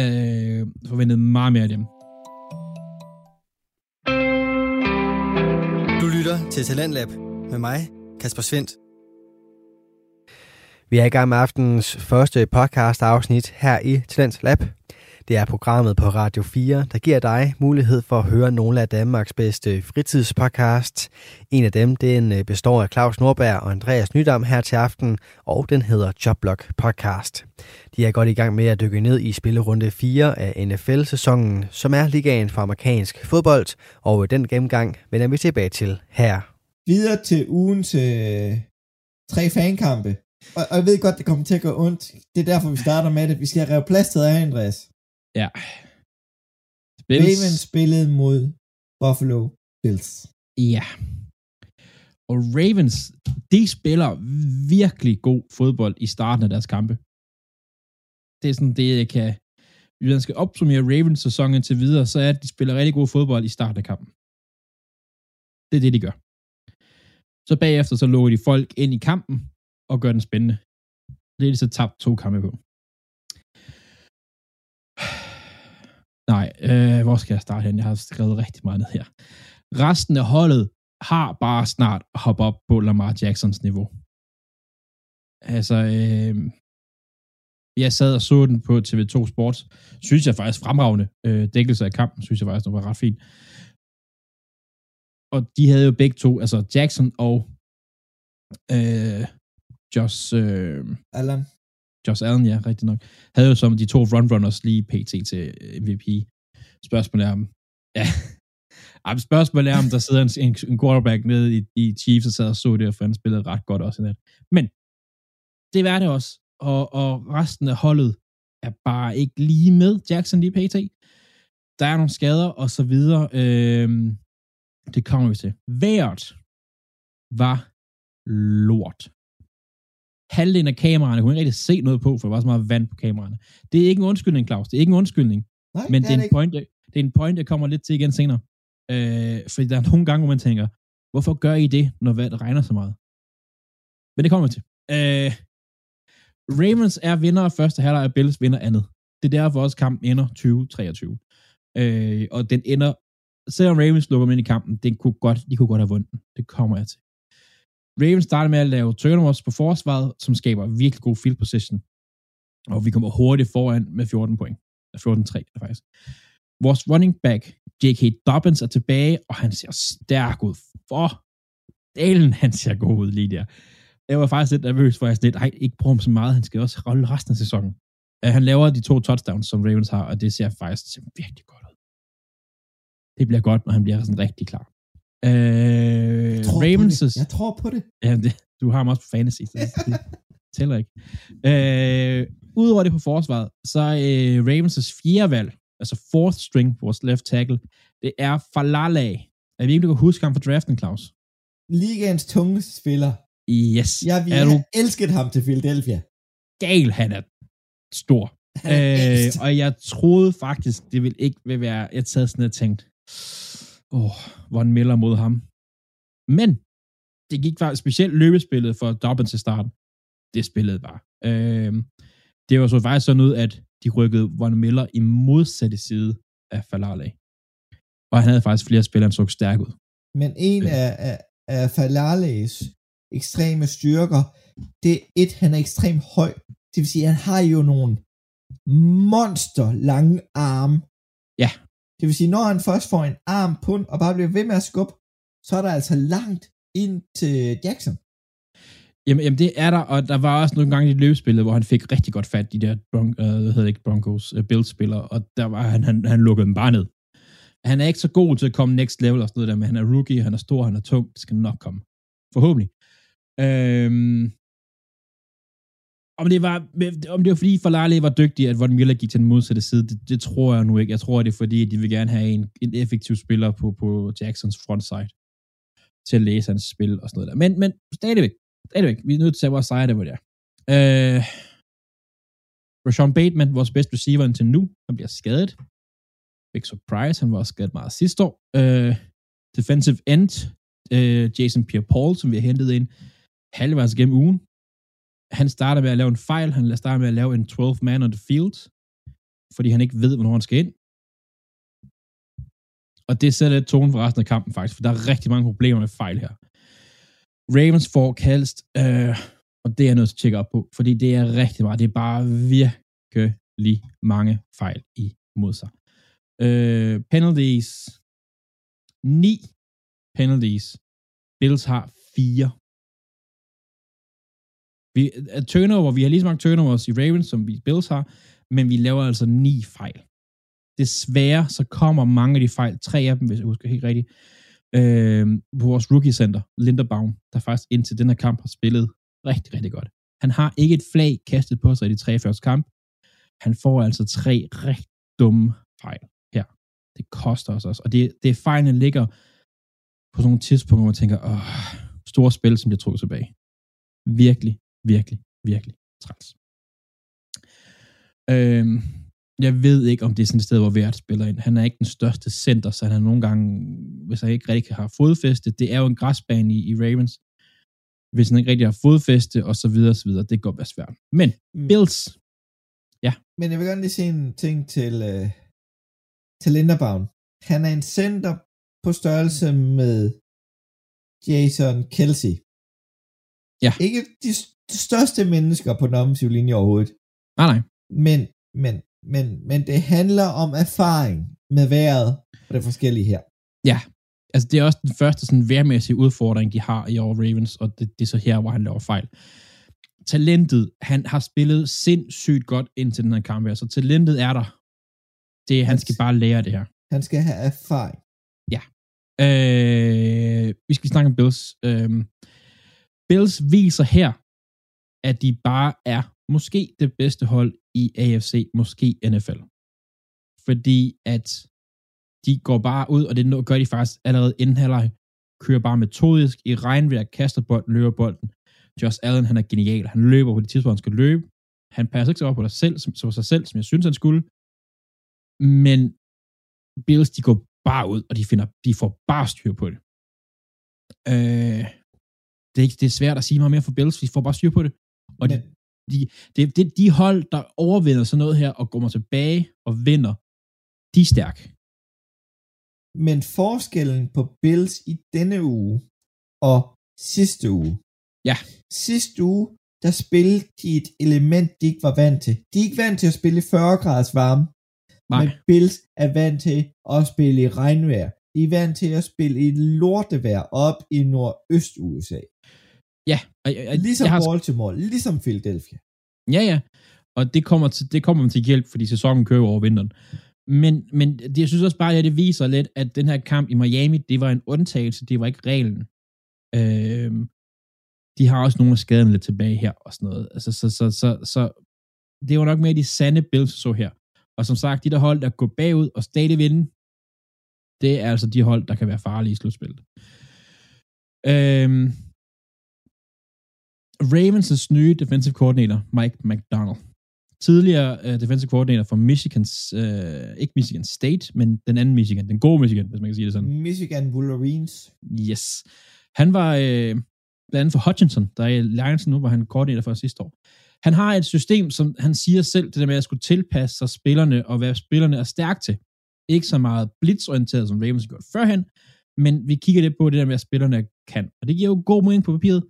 øh, forventet meget mere af dem. Du lytter til Talentlab med mig, Kasper Svendt. Vi er i gang med aftenens første podcast afsnit her i Talent Lab. Det er programmet på Radio 4, der giver dig mulighed for at høre nogle af Danmarks bedste fritidspodcasts. En af dem den øh, består af Claus Norberg og Andreas Nydam her til aften, og den hedder Jobblock Podcast. De er godt i gang med at dykke ned i spillerunde 4 af NFL-sæsonen, som er ligaen for amerikansk fodbold, og øh, den gennemgang vender vi tilbage til her. Videre til ugens øh, tre fankampe. Og, og jeg ved godt, det kommer til at gå ondt. Det er derfor, vi starter med det. Vi skal have plads til af, Andreas. Ja. Bills. Ravens spillede mod Buffalo Bills. Ja. Og Ravens, de spiller virkelig god fodbold i starten af deres kampe. Det er sådan det, jeg kan... Hvis man skal opsummere Ravens sæson til videre, så er at de spiller rigtig god fodbold i starten af kampen. Det er det, de gør. Så bagefter så lukker de folk ind i kampen og gør den spændende. Det er de så tabt to kampe på. Nej, øh, hvor skal jeg starte hen? Jeg har skrevet rigtig meget ned her. Resten af holdet har bare snart hoppet op på Lamar Jacksons niveau. Altså, øh, jeg sad og så den på TV2 Sports. Synes jeg faktisk fremragende. Øh, dækkelse af kampen, synes jeg faktisk, det var ret fint. Og de havde jo begge to, altså Jackson og øh, Josh, øh, Allen. Josh Allen, ja, rigtig nok, havde jo som de to frontrunners lige pt. til øh, MVP. Spørgsmålet er om, ja, Ej, spørgsmålet er, om der sidder en, en, en quarterback nede i, i Chiefs, og sad og så det, for han spillede ret godt også i nat. Men det var det også, og, og resten af holdet er bare ikke lige med Jackson lige pt. Der er nogle skader, og så videre. Øhm, det kommer vi til. Været var lort. Halvdelen af kameraerne kunne ikke rigtig se noget på, for der var så meget vand på kameraerne. Det er ikke en undskyldning, Claus. Det er ikke en undskyldning. Nej, Men det det er, er det en point, jeg, det er en point, jeg kommer lidt til igen senere. Øh, fordi der er nogle gange, hvor man tænker, hvorfor gør I det, når det regner så meget? Men det kommer til. Øh, Ravens er vinder af første halvleg, og Bills vinder andet. Det er derfor også kampen ender 20-23. Øh, og den ender, selvom Ravens lukker ind i kampen, den kunne godt, de kunne godt have vundet den. Det kommer jeg til. Ravens starter med at lave turnovers på forsvaret, som skaber virkelig god field position. Og vi kommer hurtigt foran med 14 point. 14-3 faktisk. Vores running back, J.K. Dobbins, er tilbage, og han ser stærk ud. For dalen, han ser god ud lige der. Jeg var faktisk lidt nervøs, for jeg sådan lidt, ej, ikke bruge ham så meget, han skal også holde resten af sæsonen. Uh, han laver de to touchdowns, som Ravens har, og det ser faktisk ser virkelig godt ud. Det bliver godt, når han bliver sådan rigtig klar. Jeg tror Ravens'. Jeg tror på det. Ja, det, du har ham også på fantasy, så det, tæller ikke. Øh, Udover det på forsvaret, så er øh, Ravens' fjerde valg, altså fourth string på vores left tackle, det er Falala. Er vi ikke, du kan huske ham fra draften, Claus? Ligaens tungeste spiller. Yes. Jeg ville er du have elsket ham til Philadelphia. gal, han er stor. Han er Øh, og jeg troede faktisk, det ville ikke vil være, jeg sad sådan og tænkte, åh, oh, hvor en melder mod ham. Men, det gik faktisk specielt løbespillet for Dobbins til starten. Det spillede bare. Øh, det var så faktisk sådan ud, at de rykkede Von Miller i modsatte side af Falale. Og han havde faktisk flere spillere, han så stærk ud. Men en Ja. af, af, af Falales ekstreme styrker, det er et, han er ekstremt høj. Det vil sige, han har jo nogle monster lange arme. Ja. Det vil sige, når han først får en arm på og bare bliver ved med at skubbe, så er der altså langt ind til Jackson. Jamen, jamen, det er der, og der var også nogle gange i løbespillet, hvor han fik rigtig godt fat i de der Bron øh, hvad hedder det ikke, Broncos uh, Bills-spillere, og der var han, han, han lukkede dem bare ned. Han er ikke så god til at komme next level og sådan noget der, men han er rookie, han er stor, han er tung, det skal nok komme. Forhåbentlig. Øhm, om det var, om det var fordi Falale var dygtig, at Von Miller gik til den modsatte side, det, det tror jeg nu ikke. Jeg tror, det er fordi, de vil gerne have en, en effektiv spiller på, på Jacksons frontside til at læse hans spil og sådan noget der. Men, men stadigvæk, stadigvæk, vi er nødt til at tage vores sejre, det var det. Øh, Rashawn Bateman, vores bedste receiver indtil nu, han bliver skadet. Big surprise, han var også skadet meget sidste år. Øh, defensive end, øh, Jason Pierre-Paul, som vi har hentet ind halvvejs gennem ugen. Han starter med at lave en fejl. Han starter med at lave en 12 man on the field, fordi han ikke ved, hvornår han skal ind. Og det sætter lidt tonen for resten af kampen faktisk, for der er rigtig mange problemer med fejl her. Ravens får kaldst, øh, og det er jeg nødt til at tjekke op på, fordi det er rigtig meget. Det er bare virkelig mange fejl imod sig. Øh, penalties. 9 penalties. Bills har fire. Vi, uh, turnover, vi har lige så mange turnovers i Ravens, som vi Bills har, men vi laver altså ni fejl. Desværre så kommer mange af de fejl, tre af dem, hvis jeg husker helt rigtigt, øh, på vores rookie center, Linderbaum, der faktisk indtil den her kamp har spillet rigtig, rigtig godt. Han har ikke et flag kastet på sig i de tre første kamp. Han får altså tre rigtig dumme fejl her. Det koster os også. Og det, det er fejlene ligger på nogle tidspunkter, hvor man tænker, åh, store spil, som bliver trukket tilbage. Virkelig, virkelig, virkelig træls. Øhm, jeg ved ikke, om det er sådan et sted, hvor Vært spiller ind. Han er ikke den største center, så han er nogle gange, hvis han ikke rigtig har fodfæste, det er jo en græsbane i, i Ravens, hvis han ikke rigtig har fodfæste, og så videre, og så videre, det kan godt være svært. Men, Mm. Bills, Men jeg vil gerne lige sige en ting til, øh, til Linderbaum. Han er en center på størrelse med Jason Kelsey. Ja. Ikke de, de største mennesker på den offensive linje overhovedet. Nej, nej. Men, men, men, men det handler om erfaring med vejret og det forskellige her. Ja, altså det er også den første sådan værmæssige udfordring, de har i år Ravens, og det, det er så her, hvor han laver fejl. Talentet, han har spillet sindssygt godt indtil den her kamp her, så talentet er der. Det, han skal bare lære det her. Han skal have erfaring. Ja. Øh, vi skal snakke om Bills. Øh, Bills viser her, at de bare er måske det bedste hold i AFC, måske NFL. Fordi at de går bare ud, og det gør de faktisk allerede inden halvleg, kører bare metodisk i regnvejr, kaster bolden, løber bolden. Josh Allen, han er genial. Han løber på det tidspunkt, han skal løbe. Han passer ikke så op på sig selv, som, som sig selv, som jeg synes, han skulle. Men Bills, de går bare ud, og de, finder, de får bare styr på det. Øh, det, er ikke, det er svært at sige meget mere for Bills, vi får bare styr på det. Og de, de, de, de, de hold, der overvinder sådan noget her, og kommer tilbage og vinder, de er stærke. Men forskellen på Bills i denne uge og sidste uge. Ja. Sidste uge, der spillede de et element, de ikke var vant til. De er ikke vant til at spille i 40 graders varme. Nej. Men Bills er vant til at spille i regnvejr. De er vant til at spille i lortevejr op i nordøst-USA. Ja. Og, og, Ligesom jeg har, Baltimore, ligesom Philadelphia. ja, ja. Og det kommer, til, det kommer til hjælp, fordi sæsonen kører over vinteren. Men, men det, jeg synes også bare, at det viser lidt, at den her kamp i Miami, det var en undtagelse, det var ikke reglen. Øhm, de har også nogle af skaderne lidt tilbage her og sådan noget. Altså, så, så, så, så det var nok mere de sande Bills, så her. Og som sagt, de der hold, der går bagud og stadig vinde, det er altså de hold, der kan være farlige i slutspillet. Øhm, Ravens' nye defensive coordinator, Mike McDonald, tidligere uh, defensive coordinator for Michigan, uh, ikke Michigan State, men den anden Michigan, den gode Michigan, hvis man kan sige det sådan. Michigan Wolverines. Yes. Han var uh, blandt andet for Hutchinson, der er i Lions nu, hvor han koordinator for sidste år. Han har et system, som han siger selv, det der med at skulle tilpasse sig spillerne, og hvad spillerne er stærke til. Ikke så meget blitzorienteret, som Ravens har gjort førhen, men vi kigger lidt på det der med, at spillerne kan. Og det giver jo god mening på papiret.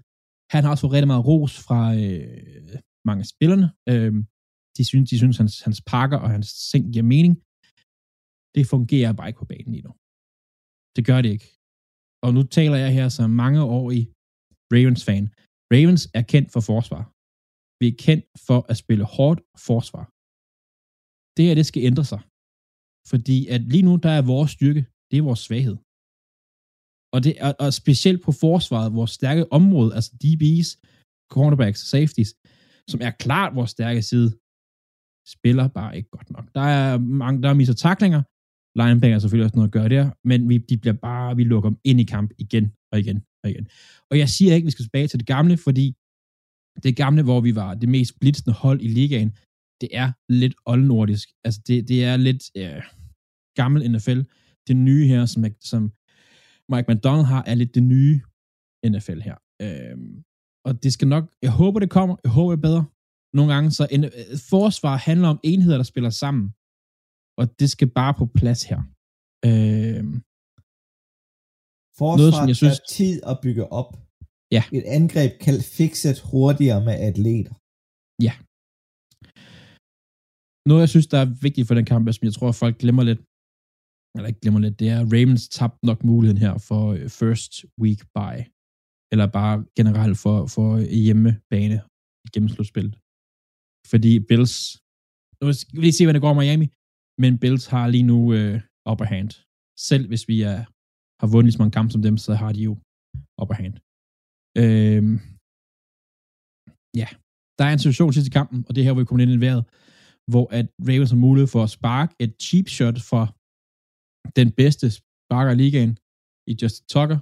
Han har også fået rigtig meget ros fra øh, mange af spillerne. Øh, de synes, de synes hans, hans pakker og hans ting giver mening. Det fungerer bare ikke på banen lige nu. Det gør det ikke. Og nu taler jeg her som mange år i Ravens-fan. Ravens er kendt for forsvar. Vi er kendt for at spille hårdt forsvar. Det her, det skal ændre sig. Fordi at lige nu, der er vores styrke, det er vores svaghed. Og, det er, og specielt på forsvaret, vores stærke område, altså DB's, cornerbacks, safeties, som er klart vores stærke side, spiller bare ikke godt nok. Der er mange, der er misser taklinger, linebacker er selvfølgelig også noget at gøre der, men vi, de bliver bare, vi lukker dem ind i kamp igen og igen og igen. Og jeg siger ikke, at vi skal tilbage til det gamle, fordi det gamle, hvor vi var det mest blitzende hold i ligaen, det er lidt oldnordisk. Altså det, det er lidt øh, gammel NFL. Det nye her, som, som Mike McDonald har, er lidt det nye NFL her. Øh, og det skal nok, jeg håber det kommer, jeg håber det er bedre. Nogle gange så, en, forsvar handler om enheder, der spiller sammen. Og det skal bare på plads her. Øh, Forsvar noget, som jeg synes, tid at bygge op. Ja. Et angreb kan fikset hurtigere med atleter. Ja. Noget, jeg synes, der er vigtigt for den kamp, som jeg tror, at folk glemmer lidt, eller ikke glemmer lidt, det er, at Ravens tabte nok muligheden her for øh, first week bye, Eller bare generelt for, for øh, hjemmebane i gennemslutspillet. Fordi Bills, nu skal vi lige se, hvad det går Miami, men Bills har lige nu øh, upper hand. Selv hvis vi er, har vundet lige så mange kampe som dem, så har de jo upper hand. Øhm, ja, der er en situation sidst i kampen, og det her, hvor vi kommer ind i vejret, hvor at Ravens har mulighed for at sparke et cheap shot for den bedste sparker i ligaen i Justin Tucker,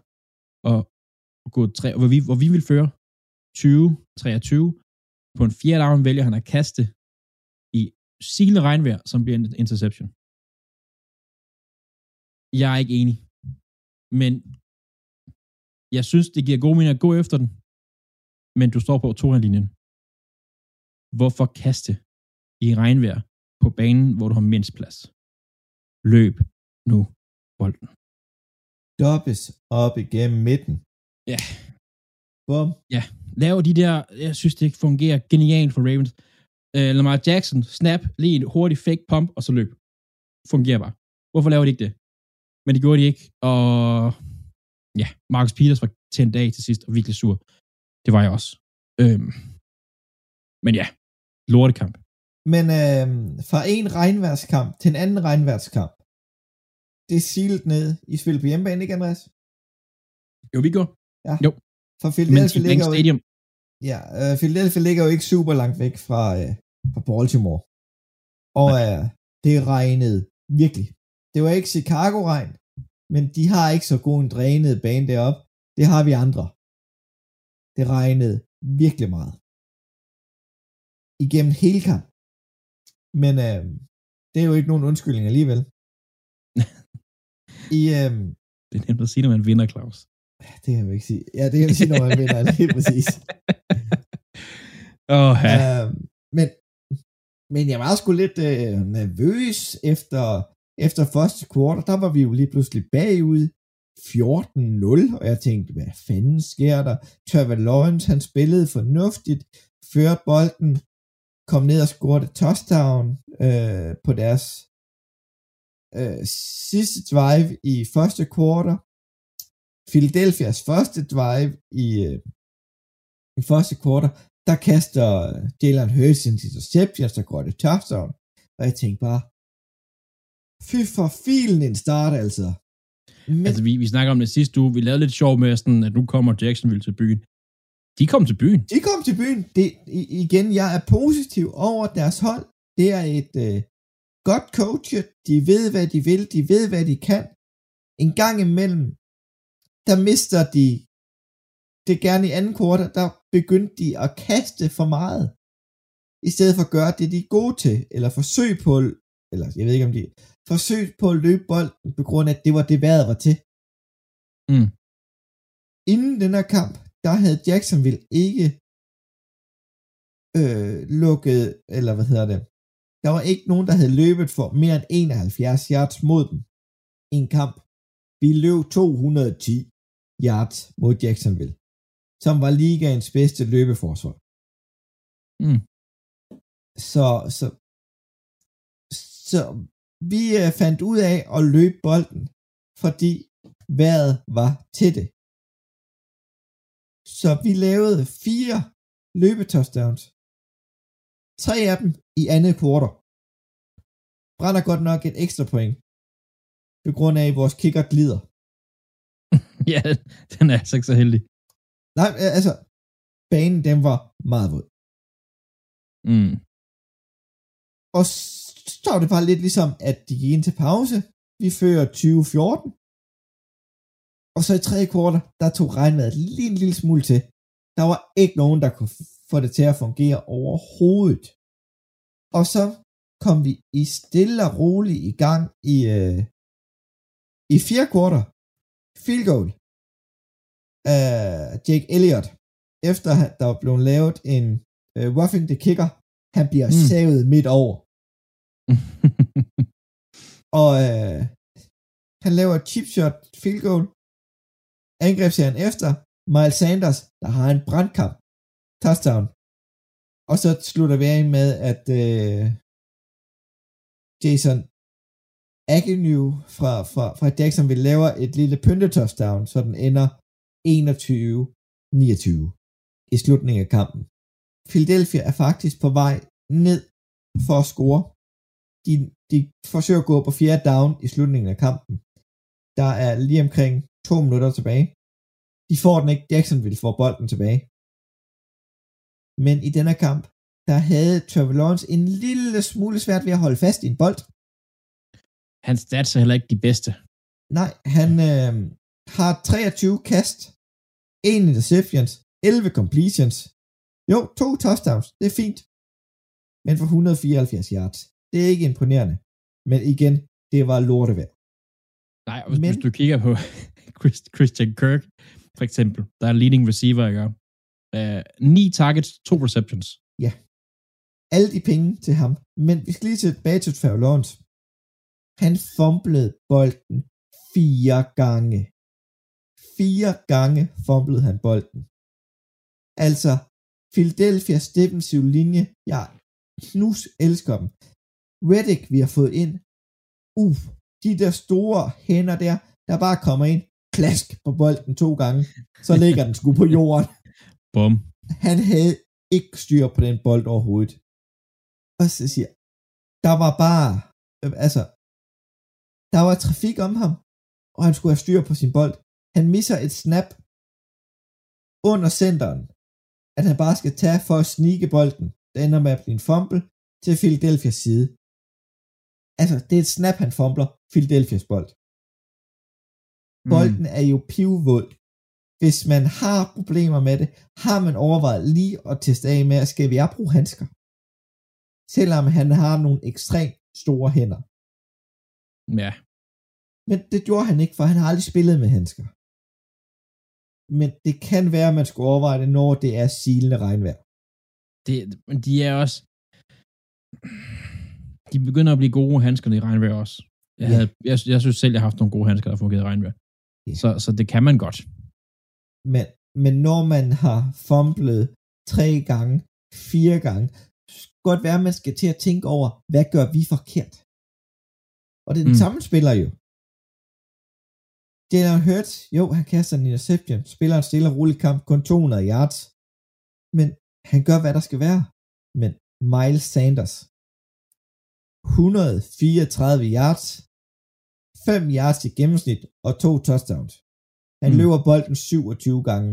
og, og gå tre, hvor, vi, hvor vi vil føre 20-23. På en fjerde down vælger han at kaste i silende regnvejr, som bliver en interception. Jeg er ikke enig. Men jeg synes, det giver god mening at gå efter den, men du står på to linjen. Hvorfor kaste i regnvejr på banen, hvor du har mindst plads? Løb nu bolden. stoppes op igennem midten. Ja. Bum. Laver de der, jeg synes, det fungerer genialt for Ravens. Uh, Lamar Jackson, snap, lige en hurtig fake pump, og så løb. Fungerer bare. Hvorfor laver de ikke det? Men det gjorde de ikke, og ja, Marcus Peters var en dag til sidst, og virkelig sur. Det var jeg også. Øhm, men ja, lortekamp. Men øh, fra en regnværskamp til en anden regnværskamp, det er silet ned. I spiller på hjemmebane, ikke Andreas? Jo, vi går. For Mens Philadelphia i Bank ligger, jo Stadium. ja, øh, Philadelphia ligger jo ikke super langt væk fra, øh, fra Baltimore. Og øh, det regnede virkelig. Det var ikke Chicago-regn, men de har ikke så god en drænet bane deroppe. Det har vi andre. Det regnede virkelig meget. Igennem hele kamp. Men øh, det er jo ikke nogen undskyldning alligevel. I, øh, Det er nemt at sige, når man vinder, Claus. det kan man ikke sige. Ja, det kan man sige, når man vinder. Lige præcis. Åh, oh, ja. Øh, men, men jeg var sgu lidt øh, nervøs efter, efter første kvartal. Der var vi jo lige pludselig bagud 14-0, og jeg tænkte, hvad fanden sker der? Trevor Lawrence, han spillede fornuftigt, førte bolden, kom ned og scorede touchdown øh, på deres øh, sidste drive i første quarter. Philadelphias første drive i, øh, i første quarter, der kaster øh, Jalen Hurts en interception, så går det touchdown. Og jeg tænkte bare, fy for filen en start altså. Men, Altså, vi, vi snakker om det sidste uge. Vi lavede lidt sjov med, sådan, at nu kommer Jacksonville til byen. De kom til byen. de kom til byen. Det, igen, jeg er positiv over deres hold. Det er et øh, godt coachet. De ved, hvad de vil. De ved, hvad de kan. En gang imellem, der mister de det gerne i anden kvartal, der begyndte de at kaste for meget. I stedet for at gøre det, de er gode til, eller forsøg på, eller jeg ved ikke om de, forsøg på at løbe bolden, på grund af, at det var det vejret var til. Mm. Inden den her kamp, der havde Jacksonville ikke øh, lukket, eller hvad hedder det, der var ikke nogen, der havde løbet for mere end 71 yards mod dem i en kamp. Vi løb 210 yards mod Jacksonville, som var ligaens bedste løbeforsvar. Mm. Så, så, så vi øh, fandt ud af at løbe bolden, fordi vejret var til det. Så vi lavede fire løbetouchdowns. Tre af dem i andet kvartal. Brænder godt nok et ekstra point. På grund af, at vores kicker glider. ja, den er altså ikke så heldig. Nej, altså, banen den var meget våd. Mm. Og så var det bare lidt ligesom, at de gik ind til pause. Vi fører 2014. Og så i tredje kvartal, der tog regnvejret lige en lille smule til. Der var ikke nogen, der kunne få det til at fungere overhovedet. Og så kom vi i stille og roligt i gang i, øh, i fire kvartal. Field goal af Jake Elliott. Efter der var blevet lavet en øh, roughing the kicker, han bliver Mm. savet midt over. Og øh, han laver et chip shot field goal. Angrebsserien efter. Miles Sanders, der har en brandkamp. Touchdown. Og så slutter vi af med, at øh, Jason Agnew fra, fra, fra Jacksonville lave et lille pyntetouchdown, så den ender 21-29 i slutningen af kampen. Philadelphia er faktisk på vej ned for at score. De, de forsøger at gå på fjerde down i slutningen af kampen. Der er lige omkring to minutter tilbage. De får den ikke. Jacksonville får bolden tilbage. Men i denne kamp, der havde Trevor Lawrence en lille smule svært ved at holde fast i en bold. Hans stats er heller ikke de bedste. Nej, han øh, har 23 kast, 1 interceptions, 11 completions. Jo, to touchdowns, det er fint. Men for 174 yards. Det er ikke imponerende. Men igen, det var lortevejr. Nej, og hvis, Men- hvis du kigger på Christian Kirk, for eksempel, der er leading receiver, ikke? Uh, ni targets, to receptions. Ja. Alle de penge til ham. Men vi skal lige tilbage til Trevor Lawrence. Han fumblede bolden fire gange Fire gange fumblede han bolden. Altså, Philadelphia's defensive linje, jeg knus elsker dem. Reddick, vi har fået ind. Uh, de der store hænder der, der bare kommer ind, klask på bolden to gange, så ligger den sgu på jorden. Bum. Han havde ikke styr på den bold overhovedet. Og så siger der var bare, øh, altså, der var trafik om ham, og han skulle have styr på sin bold. Han misser et snap under centeren, at han bare skal tage for at snige bolden. Det ender med at blive en fumble til Philadelphia's side. Altså, det er et snap, han fumbler Philadelphia's bold. Bolden mm. er jo pivvåd. Hvis man har problemer med det, har man overvejet lige at teste af med, at skal vi bruge handsker? Selvom han har nogle ekstremt store hænder. Ja. Men det gjorde han ikke, for han har aldrig spillet med handsker. Men det kan være, at man skulle overveje det, når det er silende regnvejr. Det, de er også... De begynder at blive gode handskerne i regnvejr også. Jeg, Ja. havde, jeg, jeg synes selv, jeg har haft nogle gode handsker, der fungerede i regnvejr. Så, så det kan man godt. Men, men når man har fumblet tre gange, fire gange, så godt være, at man skal til at tænke over, hvad gør vi forkert? Og det er den mm. samme spiller jo. Jalen Hurts, jo, han kaster en interception, spiller en stille og rolig kamp, kun 200 yards, men han gør, hvad der skal være. Men Miles Sanders, 134 yards, 5 yards i gennemsnit og to touchdowns. Han Mm. løber bolden 27 gange.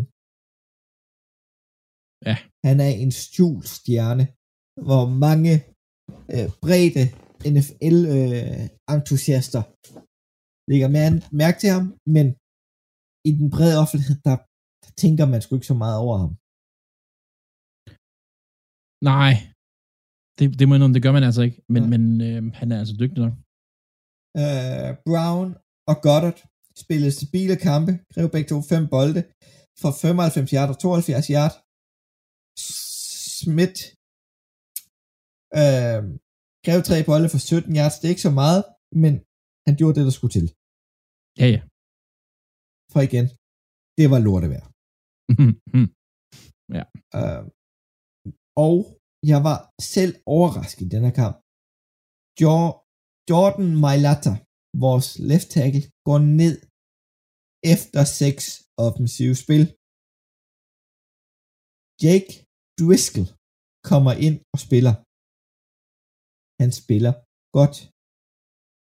Ja. Han er en skjult stjerne, hvor mange øh, brede NFL-entusiaster øh, lægger mær- mærke til ham, men i den brede offentlighed, der, der tænker man sgu ikke så meget over ham. Nej. Det, det må jeg det gør man altså ikke. Men, Nej. men øh, han er altså dygtig nok. Øh, Brown og Goddard spillede stabile kampe, grev begge to fem bolde for 95 yard og 72 yard. Smith øh, grev tre bolde for 17 yards. Det er ikke så meget, men han gjorde det, der skulle til. Ja, ja. For igen, det var lortevejr. Øh, og jeg var selv overrasket i den her kamp. Jo- Jordan Mailata, vores left tackle, går ned efter seks offensive spil. Jake Driscoll kommer ind og spiller. Han spiller godt.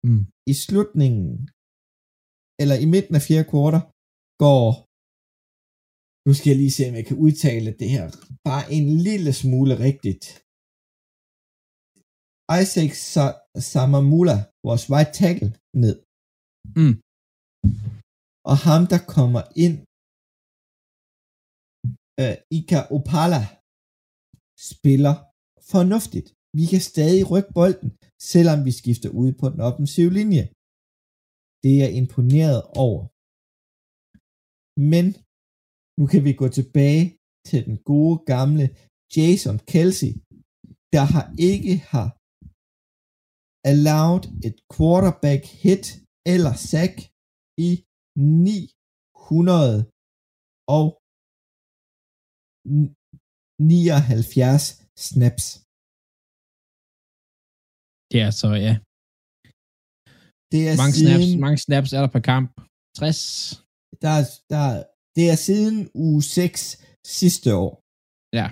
Mm. I slutningen, eller i midten af fjerde kvartal, går nu skal jeg lige se, om jeg kan udtale det her bare en lille smule rigtigt. Isaac Sa- Samamula, vores right tackle, ned. Mm. Og ham, der kommer ind, øh, Ika Opala, spiller fornuftigt. Vi kan stadig rykke bolden, selvom vi skifter ud på den offensive linje. Det er jeg imponeret over. Men nu kan vi gå tilbage til den gode gamle Jason Kelsey, der har ikke har allowed et quarterback hit eller sack i 979 snaps. Ja, så ja. Det er Mange siden, snaps, mange snaps er der per kamp. 60. der, er- der, er- det er siden uge 6 sidste år. Ja.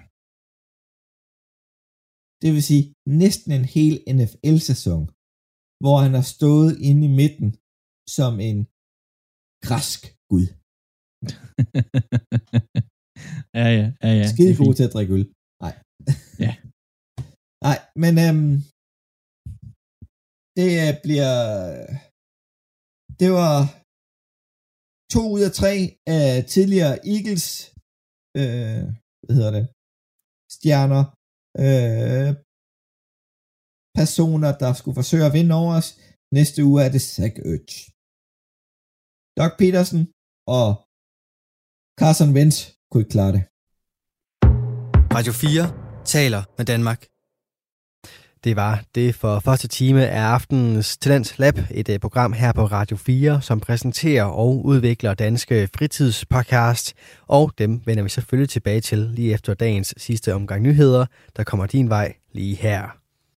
Det vil sige næsten en hel NFL-sæson, hvor han har stået inde i midten som en græsk gud. ja, ja, ja, ja. Skide god til at drikke øl. Nej. Ja. Nej, men øhm, det øh, bliver... Det var to ud af tre af tidligere Eagles øh, hvad hedder det? Stjerner øh, personer, der skulle forsøge at vinde over os. Næste uge er det Zach Ertz. Doc Peterson og Carson Wentz kunne ikke klare det. Radio 4 taler med Danmark. Det var det for første time af aftenens Talent Lab, et øh, program her på Radio 4, som præsenterer og udvikler danske fritidspodcast. Og dem vender vi selvfølgelig tilbage til lige efter dagens sidste omgang nyheder, der kommer din vej lige her.